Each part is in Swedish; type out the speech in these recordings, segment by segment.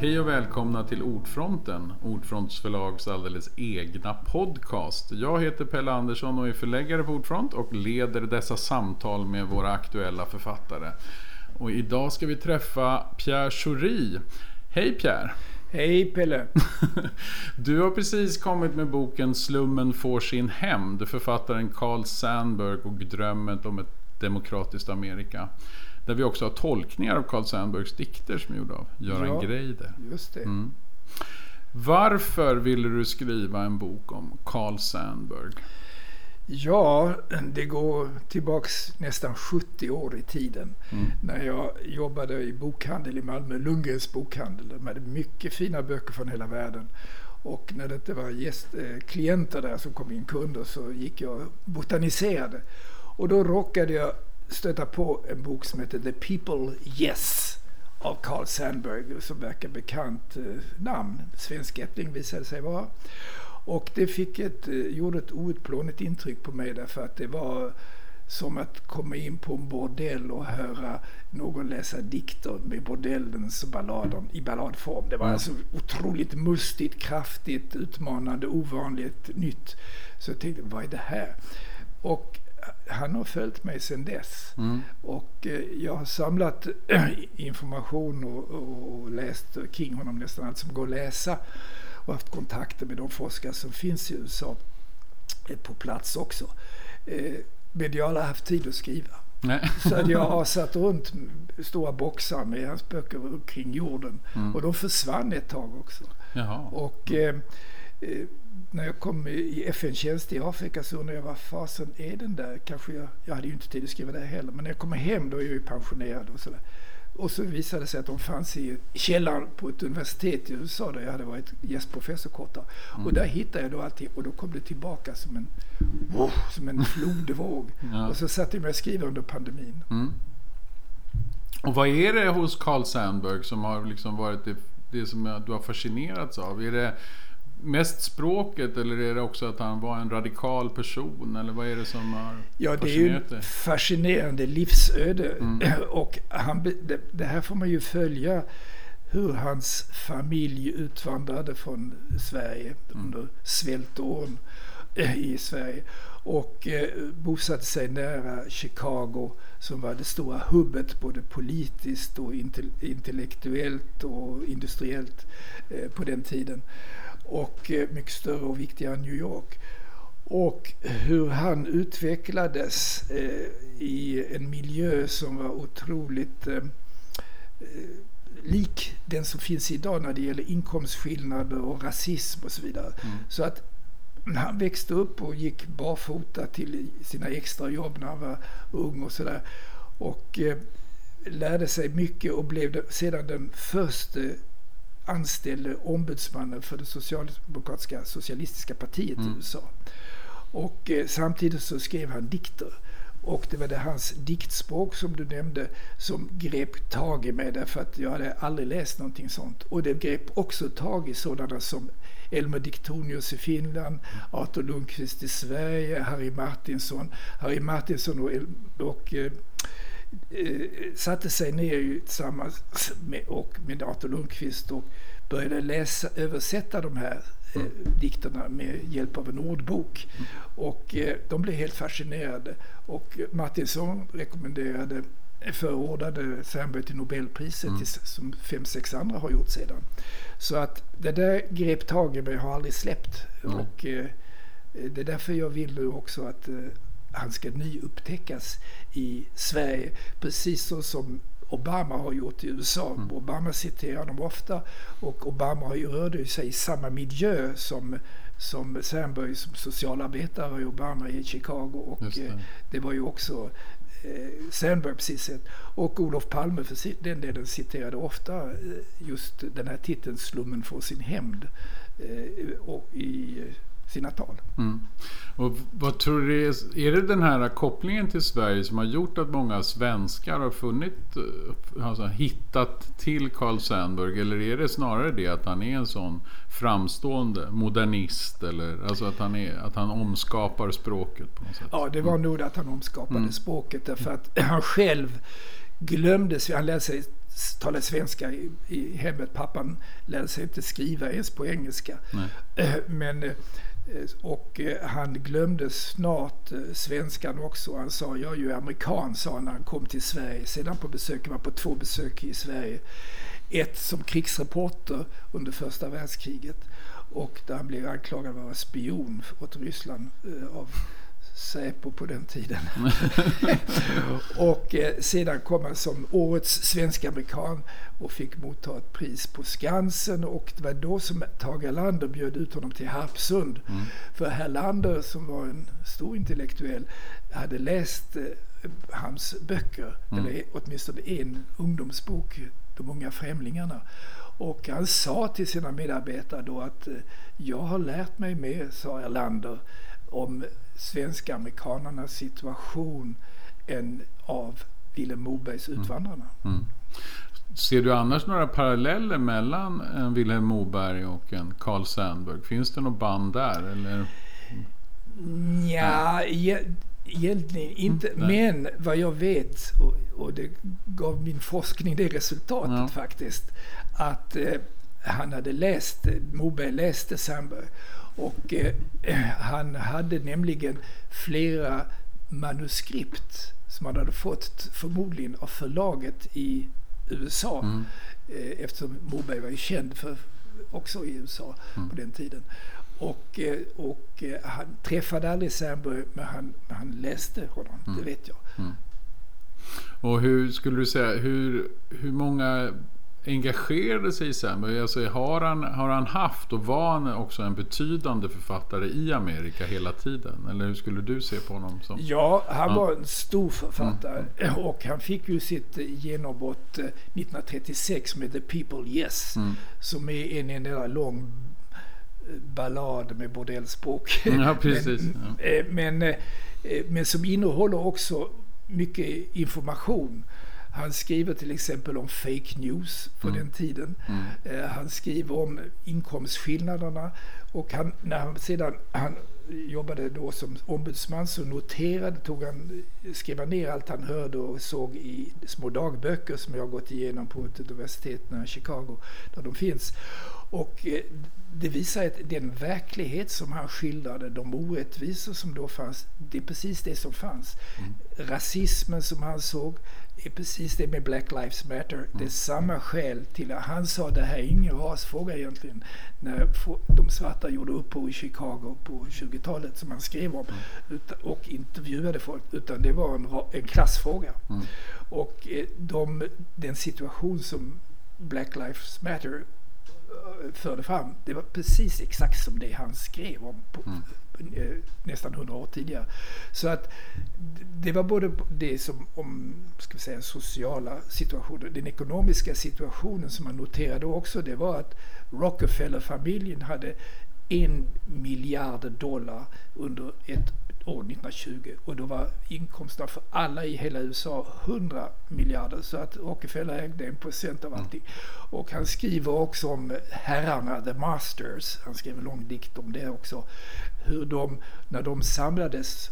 Hej och välkomna till Ordfronten, Ordfronts förlags alldeles egna podcast. Jag heter Pelle Andersson och är förläggare på Ordfront och leder dessa samtal med våra aktuella författare. Och idag ska vi träffa Pierre Schori. Hej Pierre! Hej Pelle! Du har precis kommit med boken Slummen får sin hämnd. Författaren Carl Sandburg och drömmen om ett demokratiskt Amerika. Där vi också har tolkningar av Carl Sandburgs dikter som är gjorda av Göran Ja. Greider. Just det. Mm. Varför ville du skriva en bok om Carl Sandburg? Ja, det går tillbaks nästan 70 år i tiden. Mm. När jag jobbade i bokhandel i Malmö, Lundgrens bokhandel. De hade mycket fina böcker från hela världen. Och när det inte var gäst, eh, klienter där som kom in, kunder, så gick jag och botaniserade. Och då råkade jag stöta på en bok som heter The People Yes av Carl Sandburg som verkar bekant eh, namn. Svensk ättling visade sig vara. Och det fick ett, eh, gjorde ett outplånligt intryck på mig därför att det var som att komma in på en bordell och höra någon läsa dikter med bordellens ballader i balladform. Det var Mm. alltså otroligt mustigt, kraftigt, utmanande, ovanligt, nytt. Så jag tänkte, vad är det här? Och han har följt mig sedan dess. Mm. Och eh, jag har samlat information och, och, och läst kring honom nästan allt som går att läsa. Och haft kontakter med de forskare som finns i USA eh, på plats också. Eh, Men jag har aldrig haft tid att skriva. Nej. Så jag har satt runt stora boxar med hans böcker kring jorden. Mm. Och de försvann ett tag också. Jaha. Och eh, eh, när jag kom i FN-tjänst i Afrika så undrade jag vad fasen är den där? Kanske jag, jag hade ju inte tid att skriva det heller. Men när jag kommer hem då är jag ju pensionerad och sådär. Och så visade det sig att de fanns i källaren på ett universitet i USA där jag hade varit gästprofessor kort tag. Mm. Och där hittade jag då allting och då kom det tillbaka som en, som en flodvåg. Ja. Och så satte jag mig och skrev under pandemin. Mm. Och vad är det hos Carl Sandburg som har liksom varit det, det som du har fascinerats av? Är det mest språket eller är det också att han var en radikal person? Eller vad är det som har Ja, det är ju ett fascinerande livsöde. Mm. Och han, det, det här får man ju följa hur hans familj utvandrade från Sverige Mm. under svältåren eh, i Sverige. Och eh, bosatte sig nära Chicago som var det stora hubbet både politiskt och intell- intellektuellt och industriellt eh, på den tiden. Och eh, mycket större och viktigare än New York. Och hur han utvecklades eh, i en miljö som var otroligt eh, lik den som finns idag när det gäller inkomstskillnader och rasism och så vidare. Mm. Så att han växte upp och gick barfota till sina extrajobb när han var ung och sådär. Och eh, lärde sig mycket och blev sedan den första anställde ombudsmannen för det socialdemokratiska socialistiska partiet i Mm. USA. Och eh, samtidigt så skrev han dikter. Och det var det hans diktspråk som du nämnde som grep tag i mig därför att jag hade aldrig läst någonting sånt. Och det grep också tag i sådana som Elmer Diktonius i Finland, Arthur Lundqvist i Sverige, Harry Martinsson. Harry Martinsson och, och eh, satte sig ner tillsammans med, och med Arthur Lundqvist och började läsa, översätta de här eh, dikterna med hjälp av en ordbok. Och eh, de blev helt fascinerade. Och Martinsson rekommenderade, förordade Sandberg till Nobelpriset Mm. till, som fem, sex andra har gjort sedan. Så att det där grep tag i mig har aldrig släppt. Mm. Och eh, det är därför jag vill nu också att eh, han ska nyupptäckas i Sverige. Precis så som Obama har gjort i USA. Mm. Obama citerar honom ofta och Obama har ju rörde sig i samma miljö som, som Sandberg som socialarbetare i Obama i Chicago. Och det. eh, det var ju också eh, Sandberg precis sett. Och Olof Palme för den delen citerade ofta eh, just den här titeln Slummen får sin hämnd eh, och i sina tal. Mm. Och vad tror du är, är det den här kopplingen till Sverige som har gjort att många svenskar har funnit, eh, alltså hittat till Carl Sandburg? Eller är det snarare det att han är en sån framstående modernist? Eller alltså att han, är, att han omskapar språket på något sätt? Ja, det var nog att han omskapade Mm. språket därför att han själv glömdes. Han lärde sig talade svenska i, i hemmet. Pappan lärde sig inte skriva ens på engelska. Nej. Men Eh, och eh, han glömde snart eh, svenskan också. Han sa, jag är ju amerikan, sa han när han kom till Sverige. Sedan på besök, var på två besök i Sverige. Ett som krigsreporter under första världskriget och där han blev anklagad för att vara spion åt Ryssland av Säpo på den tiden. och eh, sedan kom han som årets svensk-amerikan och fick motta ett pris på Skansen och det var då som Tage Erlander bjöd ut honom till Harpsund. Mm. För Herlander som var en stor intellektuell hade läst eh, hans böcker, mm. eller åtminstone en ungdomsbok, De unga främlingarna. Och han sa till sina medarbetare då att eh, jag har lärt mig mer, sa Erlander, om svenska amerikanernas situation än av Vilhelm Mobergs mm. Utvandrarna. Mm. Mm. Ser du annars några paralleller mellan en Vilhelm Moberg och en Carl Sandburg? Finns det något band där? Eller? Ja, egentligen inte. Mm, Men vad jag vet, och, och, det gav min forskning det resultatet ja. faktiskt, att eh, han hade läst, Moberg läste Sandburg och eh, han hade nämligen flera manuskript som han hade fått förmodligen av förlaget i USA. Mm. Eh, eftersom Moberg var ju känd för, också i USA mm. på den tiden. Och, eh, och eh, han träffade aldrig Sandburg men han, han läste honom, mm. det vet jag. Mm. Och hur skulle du säga, hur, hur många engagerade sig i Samuel? Alltså, har, han, har han haft och var han också en betydande författare i Amerika hela tiden? Eller hur skulle du se på honom? Som? Ja, han ja. var en stor författare mm. och han fick ju sitt genombrott 1936 eh, med The People Yes mm. som är en enda lång ballad med bordellspråk. Ja, precis. men, ja. Eh, men, eh, men som innehåller också mycket information. Han skriver till exempel om fake news på mm. den tiden. Mm. Eh, han skriver om inkomstskillnaderna och han, när han sedan han jobbade då som ombudsman så noterade, tog han, skrev ner allt han hörde och såg i små dagböcker som jag gått igenom på ett universitet i Chicago där de finns. Och eh, det visar att den verklighet som han skildrade, de orättvisor som då fanns, det är precis det som fanns. Mm. Rasismen som han såg, är precis det med Black Lives Matter. Mm. Det är samma skäl till att han sa det här är ingen rasfråga egentligen. När de svarta gjorde uppror i Chicago på 20-talet som han skrev om mm. och intervjuade folk. Utan det var en, en klassfråga. Mm. Och eh, de, den situation som Black Lives Matter förde fram, det var precis exakt som det han skrev om på, mm. Eh, nästan hundra år tidigare. Så att det var både det som om ska vi säga, sociala situationer, den ekonomiska situationen som man noterade också, det var att Rockefeller-familjen hade en miljard dollar under ett år 1920 och då var inkomsterna för alla i hela USA 100 miljarder. Så att Rockefeller ägde en procent av allting. Och han skriver också om herrarna, the masters, han skrev en lång dikt om det också, hur de, när de samlades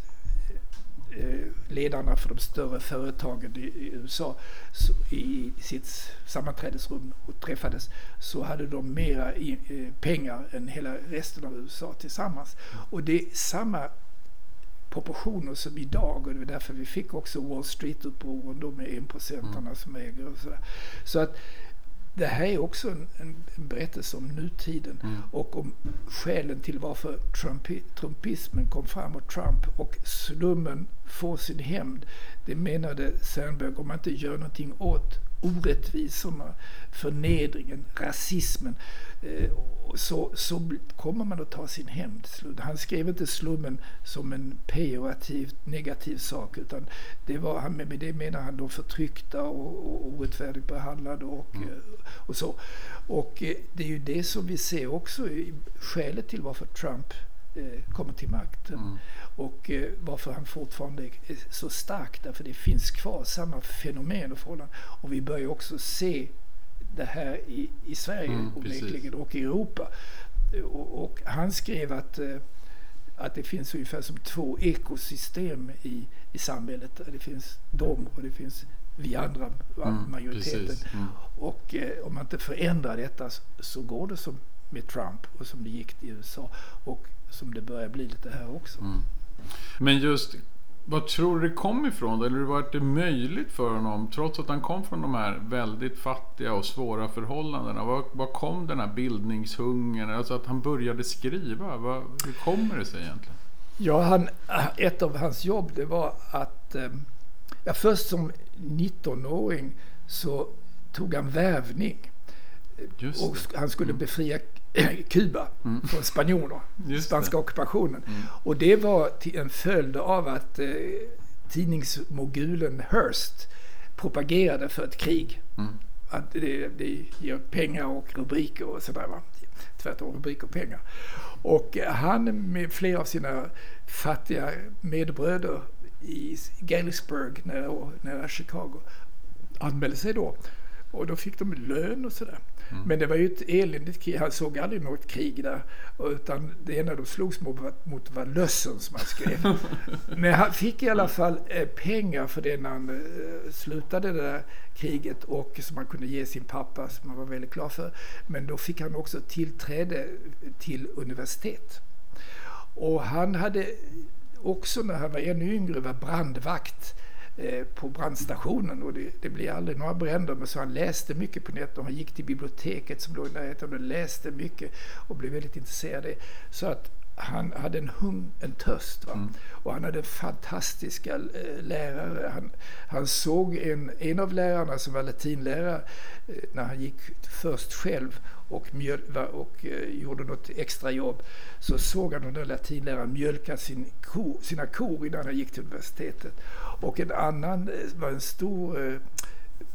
ledarna för de större företagen i, USA i sitt sammanträdesrum och träffades så hade de mera eh, pengar än hela resten av USA tillsammans. Och det är samma proportioner som idag och det var därför vi fick också Wall Street-upproren då med enprocentarna mm. som äger och sådär. Så att det här är också en, en, en berättelse om nutiden mm. och om skälen till varför Trumpi, trumpismen kom fram och Trump och slummen får sin hämnd. Det menade Sandberg, om man inte gör någonting åt orättvisorna, förnedringen, rasismen eh, så, så kommer man att ta sin hämnd. Han skrev inte slummen som en pejorativt negativ sak utan det var, han, med det menar han de förtryckta och, och orättfärdigt behandlade och, mm. Eh, och så. Och eh, det är ju det som vi ser också i skälet till varför Trump kommer till makten. Mm. Och eh, varför han fortfarande är så stark. Därför det finns kvar samma fenomen och förhållanden. Och vi börjar också se det här i, i Sverige mm, onekligen och i Europa. Och, och, han skrev att, eh, att det finns ungefär som två ekosystem i, i samhället. Det finns dem och det finns vi andra, Mm, majoriteten. Mm. Och eh, om man inte förändrar detta så, så går det som med Trump och som det gick i USA och som det börjar bli lite här också. Mm. Men just, vad tror du det kom ifrån? Eller var det möjligt för honom, trots att han kom från de här väldigt fattiga och svåra förhållandena? Var, var kom den här bildningshungern? Alltså att han började skriva. Vad, hur kommer det sig egentligen? Ja, han, ett av hans jobb det var att, eh, ja, först som 19-åring så tog han vävning. Och han skulle befria Kuba från spanjorer, spanska det. ockupationen. Och det var en följd av att eh, tidningsmogulen Hearst propagerade för ett krig. Mm. Att det, det ger pengar och rubriker och sådär. Va? Tvärtom, rubriker och pengar. Och han med flera av sina fattiga medbröder i Galesburg nära, nära Chicago anmälde sig då. Och då fick de lön och sådär. Men det var ju ett eländigt krig. Han såg aldrig något krig där. Utan det enda de slogs mot, mot var lössen som han skrev. Men han fick i alla fall eh, pengar för det när han eh, slutade det där kriget och som han kunde ge sin pappa som han var väldigt glad för. Men då fick han också tillträde till universitet. Och han hade också när han var ännu yngre var brandvakt på brandstationen och det, det blev aldrig några bränder men så han läste mycket på nätet och han gick till biblioteket som låg i närheten och läste mycket och blev väldigt intresserad. Så att han hade en hung, en törst. Va? Och han hade fantastiska eh, lärare. Han, han såg en, en av lärarna som var latinlärare eh, när han gick först själv och, mjöl, och eh, gjorde något extra jobb. Så såg han den där latinläraren mjölka sin ko, sina kor innan han gick till universitetet. Och en annan eh, var en stor eh,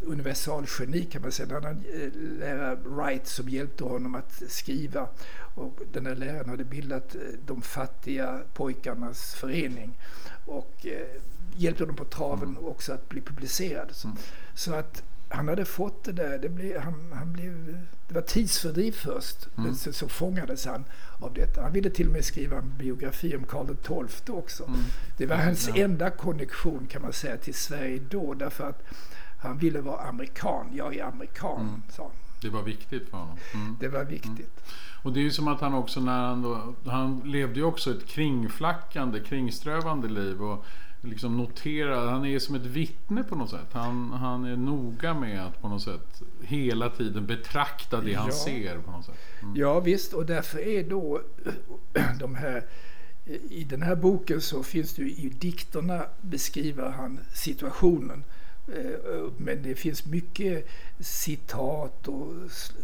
universalgeni kan man säga. En annan lärare, Wright, som hjälpte honom att skriva. Och den här läraren hade bildat de fattiga pojkarnas förening. Och eh, hjälpte dem på traven också att bli publicerad. Så, så att han hade fått det där. Det, blev, han, han blev, det var tidsfördriv först. Men så, så fångades han av detta. Han ville till och med skriva en biografi om Karl XII också. Det var hans Ja. enda konnexion kan man säga till Sverige då. Därför att han ville vara amerikan. Jag är amerikan, sa han. Det var viktigt för honom. Mm. Det var viktigt. Och det är ju som att han också när han då, han levde ju också ett kringflackande, kringströvande liv och liksom noterar, han är som ett vittne på något sätt. Han, han är noga med att på något sätt hela tiden betrakta det han Ja. ser på något sätt. Mm. Ja visst, och därför är då de här i den här boken så finns det ju i dikterna beskriver han situationen. Eh, Men det finns mycket citat och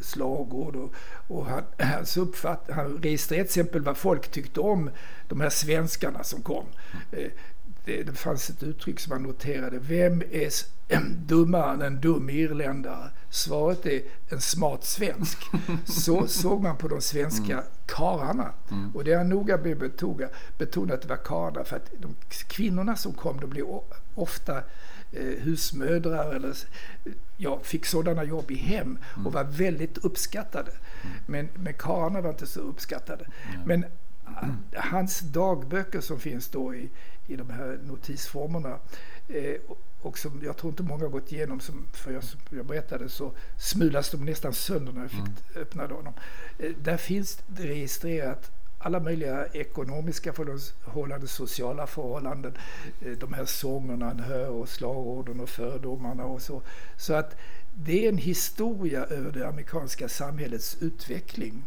slagord. Och, och han, hans uppfatt, han registrerar till exempel vad folk tyckte om de här svenskarna som kom. Eh, Det, det fanns ett uttryck som han noterade. Vem är dummare än en dum irländare? Svaret är en smart svensk. Så såg man på de svenska karlarna. Och det är han noga att betona, att det var karlar. För att de kvinnorna som kom, de blev ofta eh, husmödrar eller ja, fick sådana jobb i hem och var väldigt uppskattade. Men, men karlarna var inte så uppskattade. Men hans dagböcker som finns då i, i de här notisformerna eh, och som jag tror inte många har gått igenom, som, för jag, som jag berättade så smulas de nästan sönder när jag fick öppna dem. Eh, där finns det registrerat alla möjliga ekonomiska förhållanden, sociala förhållanden, eh, de här sångerna han hör och slagorden och fördomarna och så. Så att det är en historia över det amerikanska samhällets utveckling.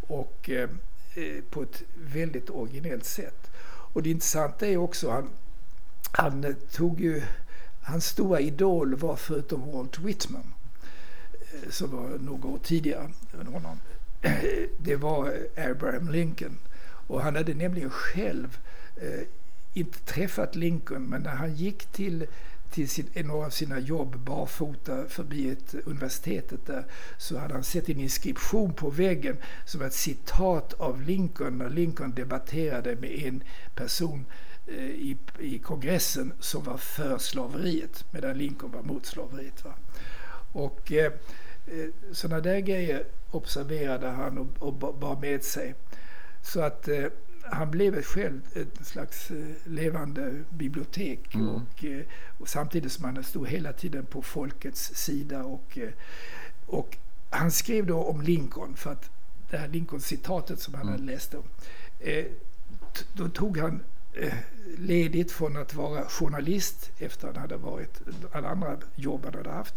Och eh, eh, Eh, på ett väldigt originellt sätt. Och det intressanta är också han, han tog ju, hans stora idol var förutom Walt Whitman, eh, som var några år tidigare än honom, det var Abraham Lincoln. Och han hade nämligen själv eh, inte träffat Lincoln, men när han gick till till sin, några av sina jobb barfota förbi ett universitetet där så hade han sett en inskription på väggen som var ett citat av Lincoln när Lincoln debatterade med en person eh, i, i kongressen som var för slaveriet medan Lincoln var mot slaveriet. Va? Och eh, eh sådana där grejer observerade han och, och bar med sig. Så att eh, han blev själv ett slags eh, levande bibliotek mm. och, eh, och, samtidigt som han stod hela tiden på folkets sida. Och, eh, och han skrev då om Lincoln, för att det här Lincoln-citatet som han mm. hade läst om. Då tog han ledigt från att vara journalist efter att han hade varit alla andra jobb han hade haft.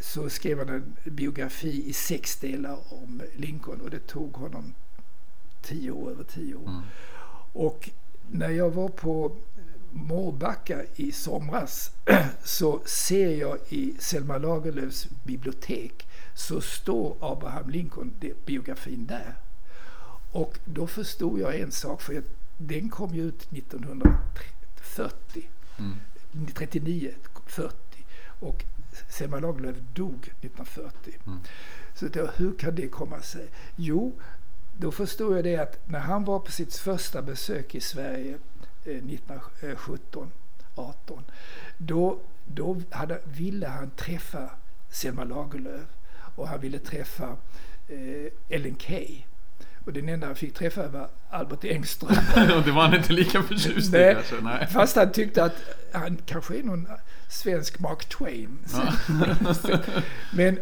Så skrev han en biografi i sex delar om Lincoln och det tog honom tio år, över tio år. Mm. Och när jag var på Mårbacka i somras så ser jag i Selma Lagerlöfs bibliotek så står Abraham Lincoln biografin där. Och då förstod jag en sak, för den kom ju ut 1940. Mm. 39, 40. Och Selma Lagerlöf dog 1940. Mm. Så då, hur kan det komma sig? Jo, då förstod jag det att när han var på sitt första besök i Sverige eh, 1917, 18, då, då hade, ville han träffa Selma Lagerlöf och han ville träffa eh, Ellen Key. Och den enda han fick träffa var Albert Engström. det var han inte lika förtjust i kanske? Nej. Fast han tyckte att han kanske är någon svensk Mark Twain. Men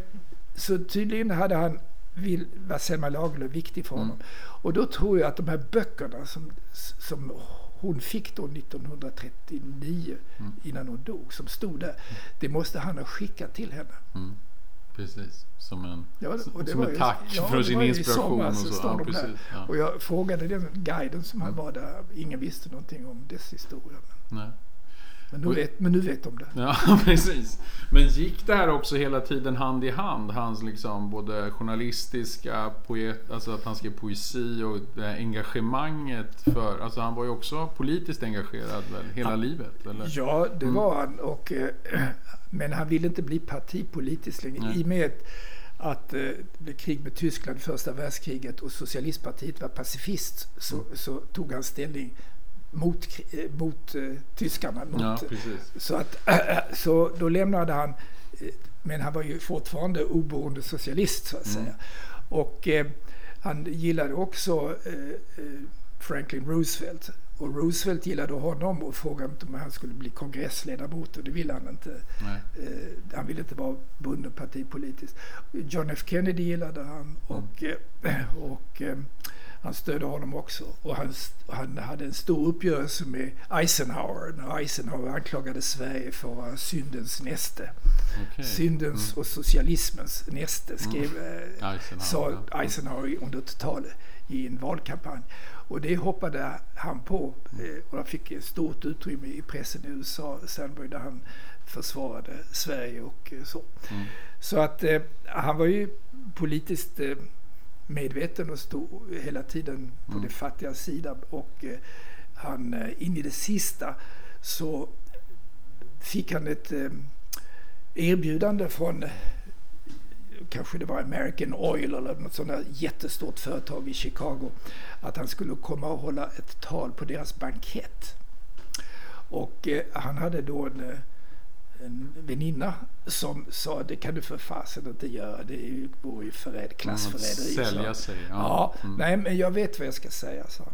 så tydligen hade han vill, var Selma Lagerlöf viktig för honom. Mm. Och då tror jag att de här böckerna som, som hon fick då 1939 mm. innan hon dog, som stod där. Mm. Det måste han ha skickat till henne. Mm. Precis, som en, ja, som ett tack ja, för sin inspiration. och, så. Ja, precis, ja. och jag frågade den guiden som han mm. var där. Ingen visste någonting om dess historia. Nej. Men nu, vet, men nu vet de det. Ja, precis. Men gick det här också hela tiden hand i hand? Hans liksom både journalistiska, poet, alltså att han skrev poesi och engagemanget för... Alltså han var ju också politiskt engagerad väl, hela ja, livet? Eller? Ja, det mm. var han. Och, eh, men han ville inte bli partipolitisk längre. Nej. I och med att eh, det blev krig med Tyskland, första världskriget och socialistpartiet var pacifist så, mm. så tog han ställning mot, eh, mot uh, tyskarna. Mot, ja, så, att, äh, så då lämnade han, men han var ju fortfarande oberoende socialist så att mm. säga. Och eh, han gillade också eh, Franklin Roosevelt. Och Roosevelt gillade honom och frågade om han skulle bli kongressledamot och det ville han inte. Eh, han ville inte vara bunden partipolitiskt. John F Kennedy gillade han och, mm. och han stödde honom också. Och han, han hade en stor uppgörelse med Eisenhower när Eisenhower anklagade Sverige för att vara syndens näste. Okay. Syndens mm. och socialismens näste mm. skrev mm. Eisenhower, sa Eisenhower under talet i en valkampanj. Och det hoppade han på mm. och han fick stort utrymme i pressen i USA, Sandberg, där han försvarade Sverige och så. Mm. Så att eh, han var ju politiskt eh, medveten och stod hela tiden på mm. det fattiga sidan. Och eh, han, eh, in i det sista så fick han ett eh, erbjudande från kanske det var American Oil eller något sånt där jättestort företag i Chicago. Att han skulle komma och hålla ett tal på deras bankett. Och eh, han hade då en eh, en väninna som sa det kan du för fasen inte göra. Det vore ju förräd, klassförräderi. Mm, sälja sig. Ja. ja mm. Nej, men jag vet vad jag ska säga, han.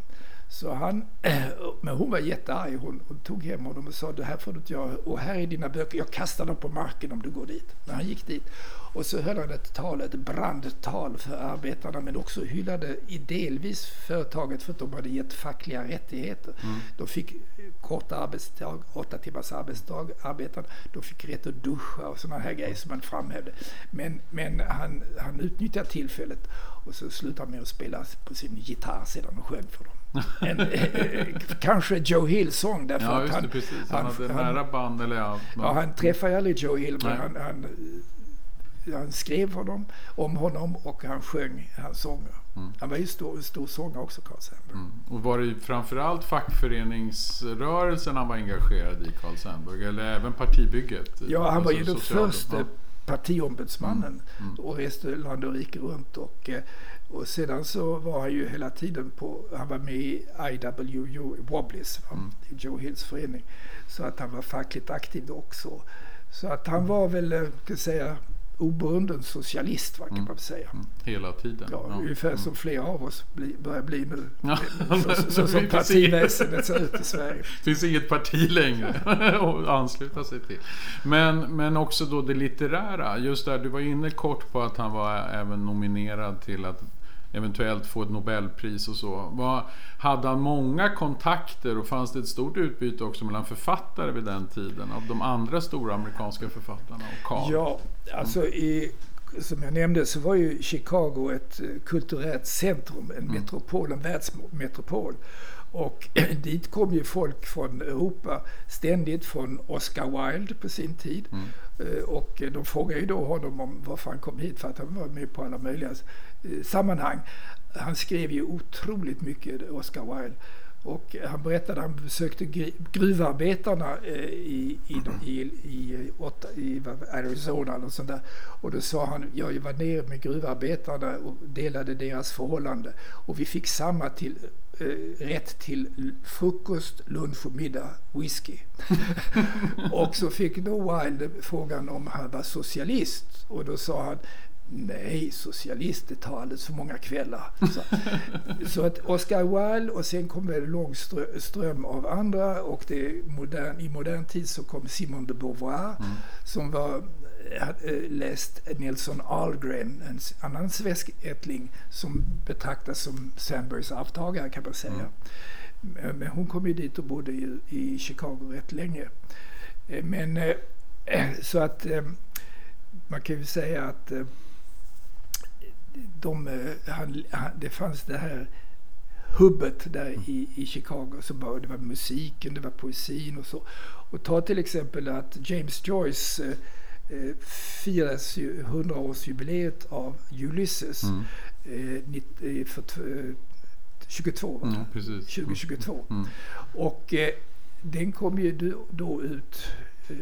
Så han, men hon var jättearg. Hon, hon tog hem honom och sa det här får du inte göra. Och här är dina böcker. Jag kastar dem på marken om du går dit. Men han gick dit. Och så höll han ett tal, ett brandtal för arbetarna men också hyllade i delvis företaget för att de hade gett fackliga rättigheter. Mm. De fick korta arbetsdag, åtta timmars arbetsdag, arbetarna. De fick rätt att duscha och sådana här grejer som han framhävde. Men, men han, han utnyttjade tillfället och så slutade han med att spela på sin gitarr sedan och sjöng för dem. En, eh, kanske Joe Hill-sång därför ja, att han, precis. han, han hade nära band. Eller ja, ja, han träffade aldrig Joe Hill men han, han, han, skrev honom, om honom och han sjöng hans sånger. Mm. Han var ju stor, stor sångare också, Carl Sandburg. Mm. Och var det framförallt fackföreningsrörelsen han var engagerad i, Carl Sandburg? Eller även partibygget? Ja, han var ju den första partiombudsmannen mm. mm. och reste land och rike runt. Och, eh, och sedan så var han ju hela tiden på, han var med i IWU, Wobblies, mm. Joe Hills förening. Så att han var fackligt aktiv också. Så att han var väl, eh, kan säga, obunden socialist, vad kan Mm. man säga. Mm. Hela tiden. Ja, Ja. ungefär som flera av oss bli, börjar bli nu. Ja. Så, så, så som partiväsendet ser ut i Sverige. Det finns inget parti längre att ansluta sig till. Men, men också då det litterära. Just där, du var inne kort på att han var även nominerad till att eventuellt få ett Nobelpris och så. Var, hade han många kontakter och fanns det ett stort utbyte också mellan författare vid den tiden av de andra stora amerikanska författarna och Karl? Ja, alltså i, som jag nämnde så var ju Chicago ett eh, kulturellt centrum, en metropol, en världsmetropol. Och dit kom ju folk från Europa ständigt, från Oscar Wilde på sin tid. Eh, Och de frågade ju då honom om varför han kom hit, för att han var med på alla möjliga eh, sammanhang. Han skrev ju otroligt mycket, Oscar Wilde. Och han berättade att han besökte gruvarbetarna eh, i, i, i, i, i Arizona eller sånt där. Och då sa han, jag var nere med gruvarbetarna och delade deras förhållande. Och vi fick samma till, eh, Eh, rätt till frukost, lunch och middag, whisky. och så fick då Wilde frågan om han var socialist. Och då sa han, Nej, socialist, det tar alldeles för många kvällar. Så, så att Oscar Wilde och sen kom det en lång strö, ström av andra och det modern, i modern tid så kom Simone de Beauvoir som var, hade läst Nelson Ahlgren, en annan svensk ättling som betraktas som Sandbergs arvtagare kan man säga. Men men hon kom ju dit och bodde i, i Chicago rätt länge. Eh, Men eh, så att eh, man kan ju säga att eh, de, eh, han, han, det fanns det här hubbet där i, i Chicago. Så bara, det var musiken, det var poesin och så. Och ta till exempel att James Joyce eh, eh, firas ju 100-årsjubileet av Ulysses Mm. eh, eh, för, eh, 22 va? Mm, precis. 2022. Mm. Och eh, den kom ju då, då ut eh,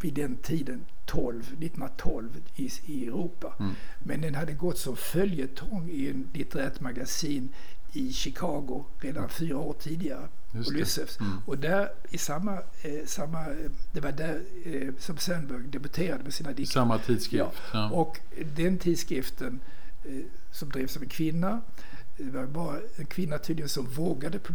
vid den tiden, 12, 1912 i, i Europa. Mm. Men den hade gått som följetong i en litterärt magasin i Chicago redan fyra år tidigare. Just. Ulysses. Mm. Och där i samma, eh, samma eh, det var där eh, som Sandberg debuterade med sina dikter. samma tidskrift. Ja. Och den tidskriften eh, som drevs av en kvinna, det var bara en kvinna tydligen som vågade